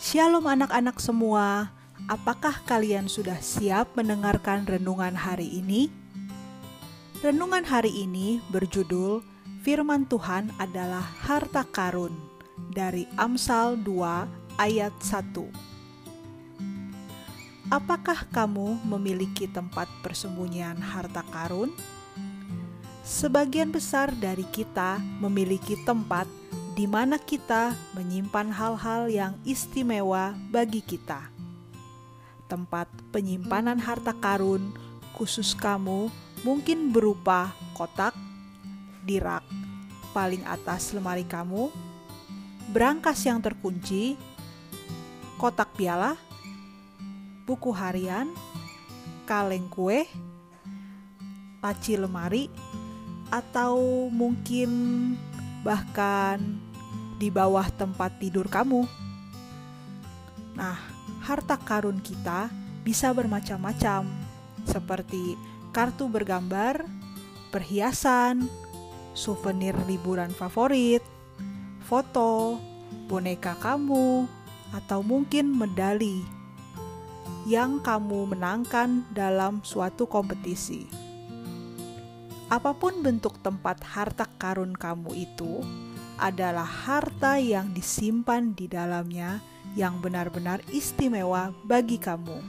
Shalom anak-anak semua, apakah kalian sudah siap mendengarkan renungan hari ini? Renungan hari ini berjudul Firman Tuhan adalah harta karun dari Amsal 2 ayat 1. Apakah kamu memiliki tempat persembunyian harta karun? Sebagian besar dari kita memiliki tempat di mana kita menyimpan hal-hal yang istimewa bagi kita. Tempat penyimpanan harta karun khusus kamu mungkin berupa kotak, di rak paling atas lemari kamu, berangkas yang terkunci, kotak piala, buku harian, kaleng kue, laci lemari, atau mungkin bahkan di bawah tempat tidur kamu. Nah, harta karun kita bisa bermacam-macam, seperti kartu bergambar, perhiasan, souvenir liburan favorit, foto, boneka kamu, atau mungkin medali yang kamu menangkan dalam suatu kompetisi. Apa pun bentuk tempat harta karun kamu itu, adalah harta yang disimpan di dalamnya yang benar-benar istimewa bagi kamu.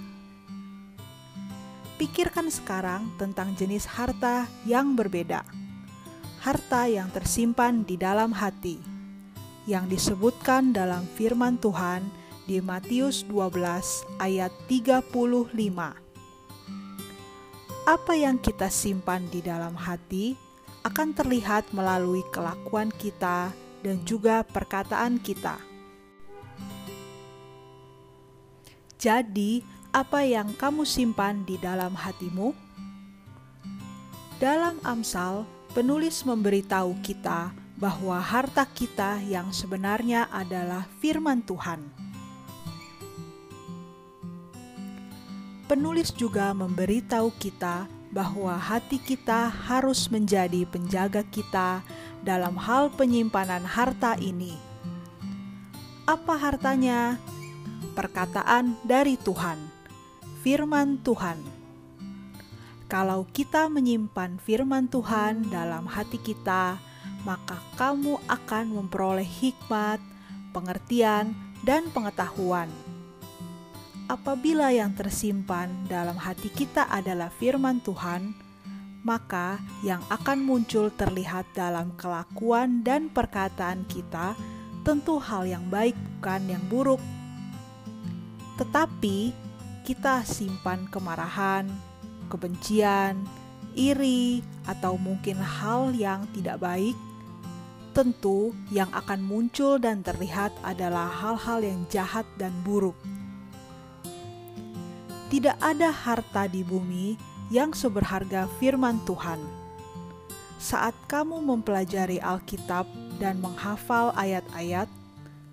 Pikirkan sekarang tentang jenis harta yang berbeda. Harta yang tersimpan di dalam hati, yang disebutkan dalam firman Tuhan di Matius 12 ayat 35. Apa yang kita simpan di dalam hati akan terlihat melalui kelakuan kita dan juga perkataan kita. Jadi, apa yang kamu simpan di dalam hatimu? Dalam Amsal, penulis memberitahu kita bahwa harta kita yang sebenarnya adalah firman Tuhan. Penulis juga memberitahu kita bahwa hati kita harus menjadi penjaga kita dalam hal penyimpanan harta ini. Apa hartanya? Perkataan dari Tuhan, firman Tuhan. Kalau kita menyimpan firman Tuhan dalam hati kita, maka kamu akan memperoleh hikmat, pengertian, dan pengetahuan apabila yang tersimpan dalam hati kita adalah firman Tuhan, maka yang akan muncul terlihat dalam kelakuan dan perkataan kita tentu hal yang baik, bukan yang buruk. Tetapi kita simpan kemarahan, kebencian, iri, atau mungkin hal yang tidak baik, tentu yang akan muncul dan terlihat adalah hal-hal yang jahat dan buruk tidak ada harta di bumi yang seberharga firman Tuhan. Saat kamu mempelajari Alkitab dan menghafal ayat-ayat,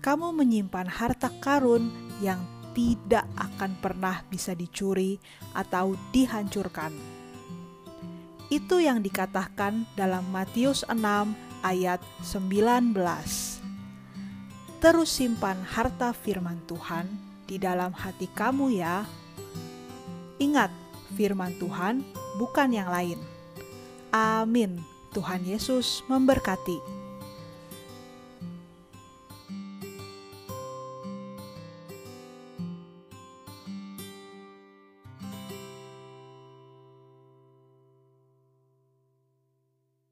kamu menyimpan harta karun yang tidak akan pernah bisa dicuri atau dihancurkan. Itu yang dikatakan dalam Matius 6 ayat 19. Terus simpan harta firman Tuhan di dalam hati kamu ya. Ingat, firman Tuhan bukan yang lain. Amin. Tuhan Yesus memberkati.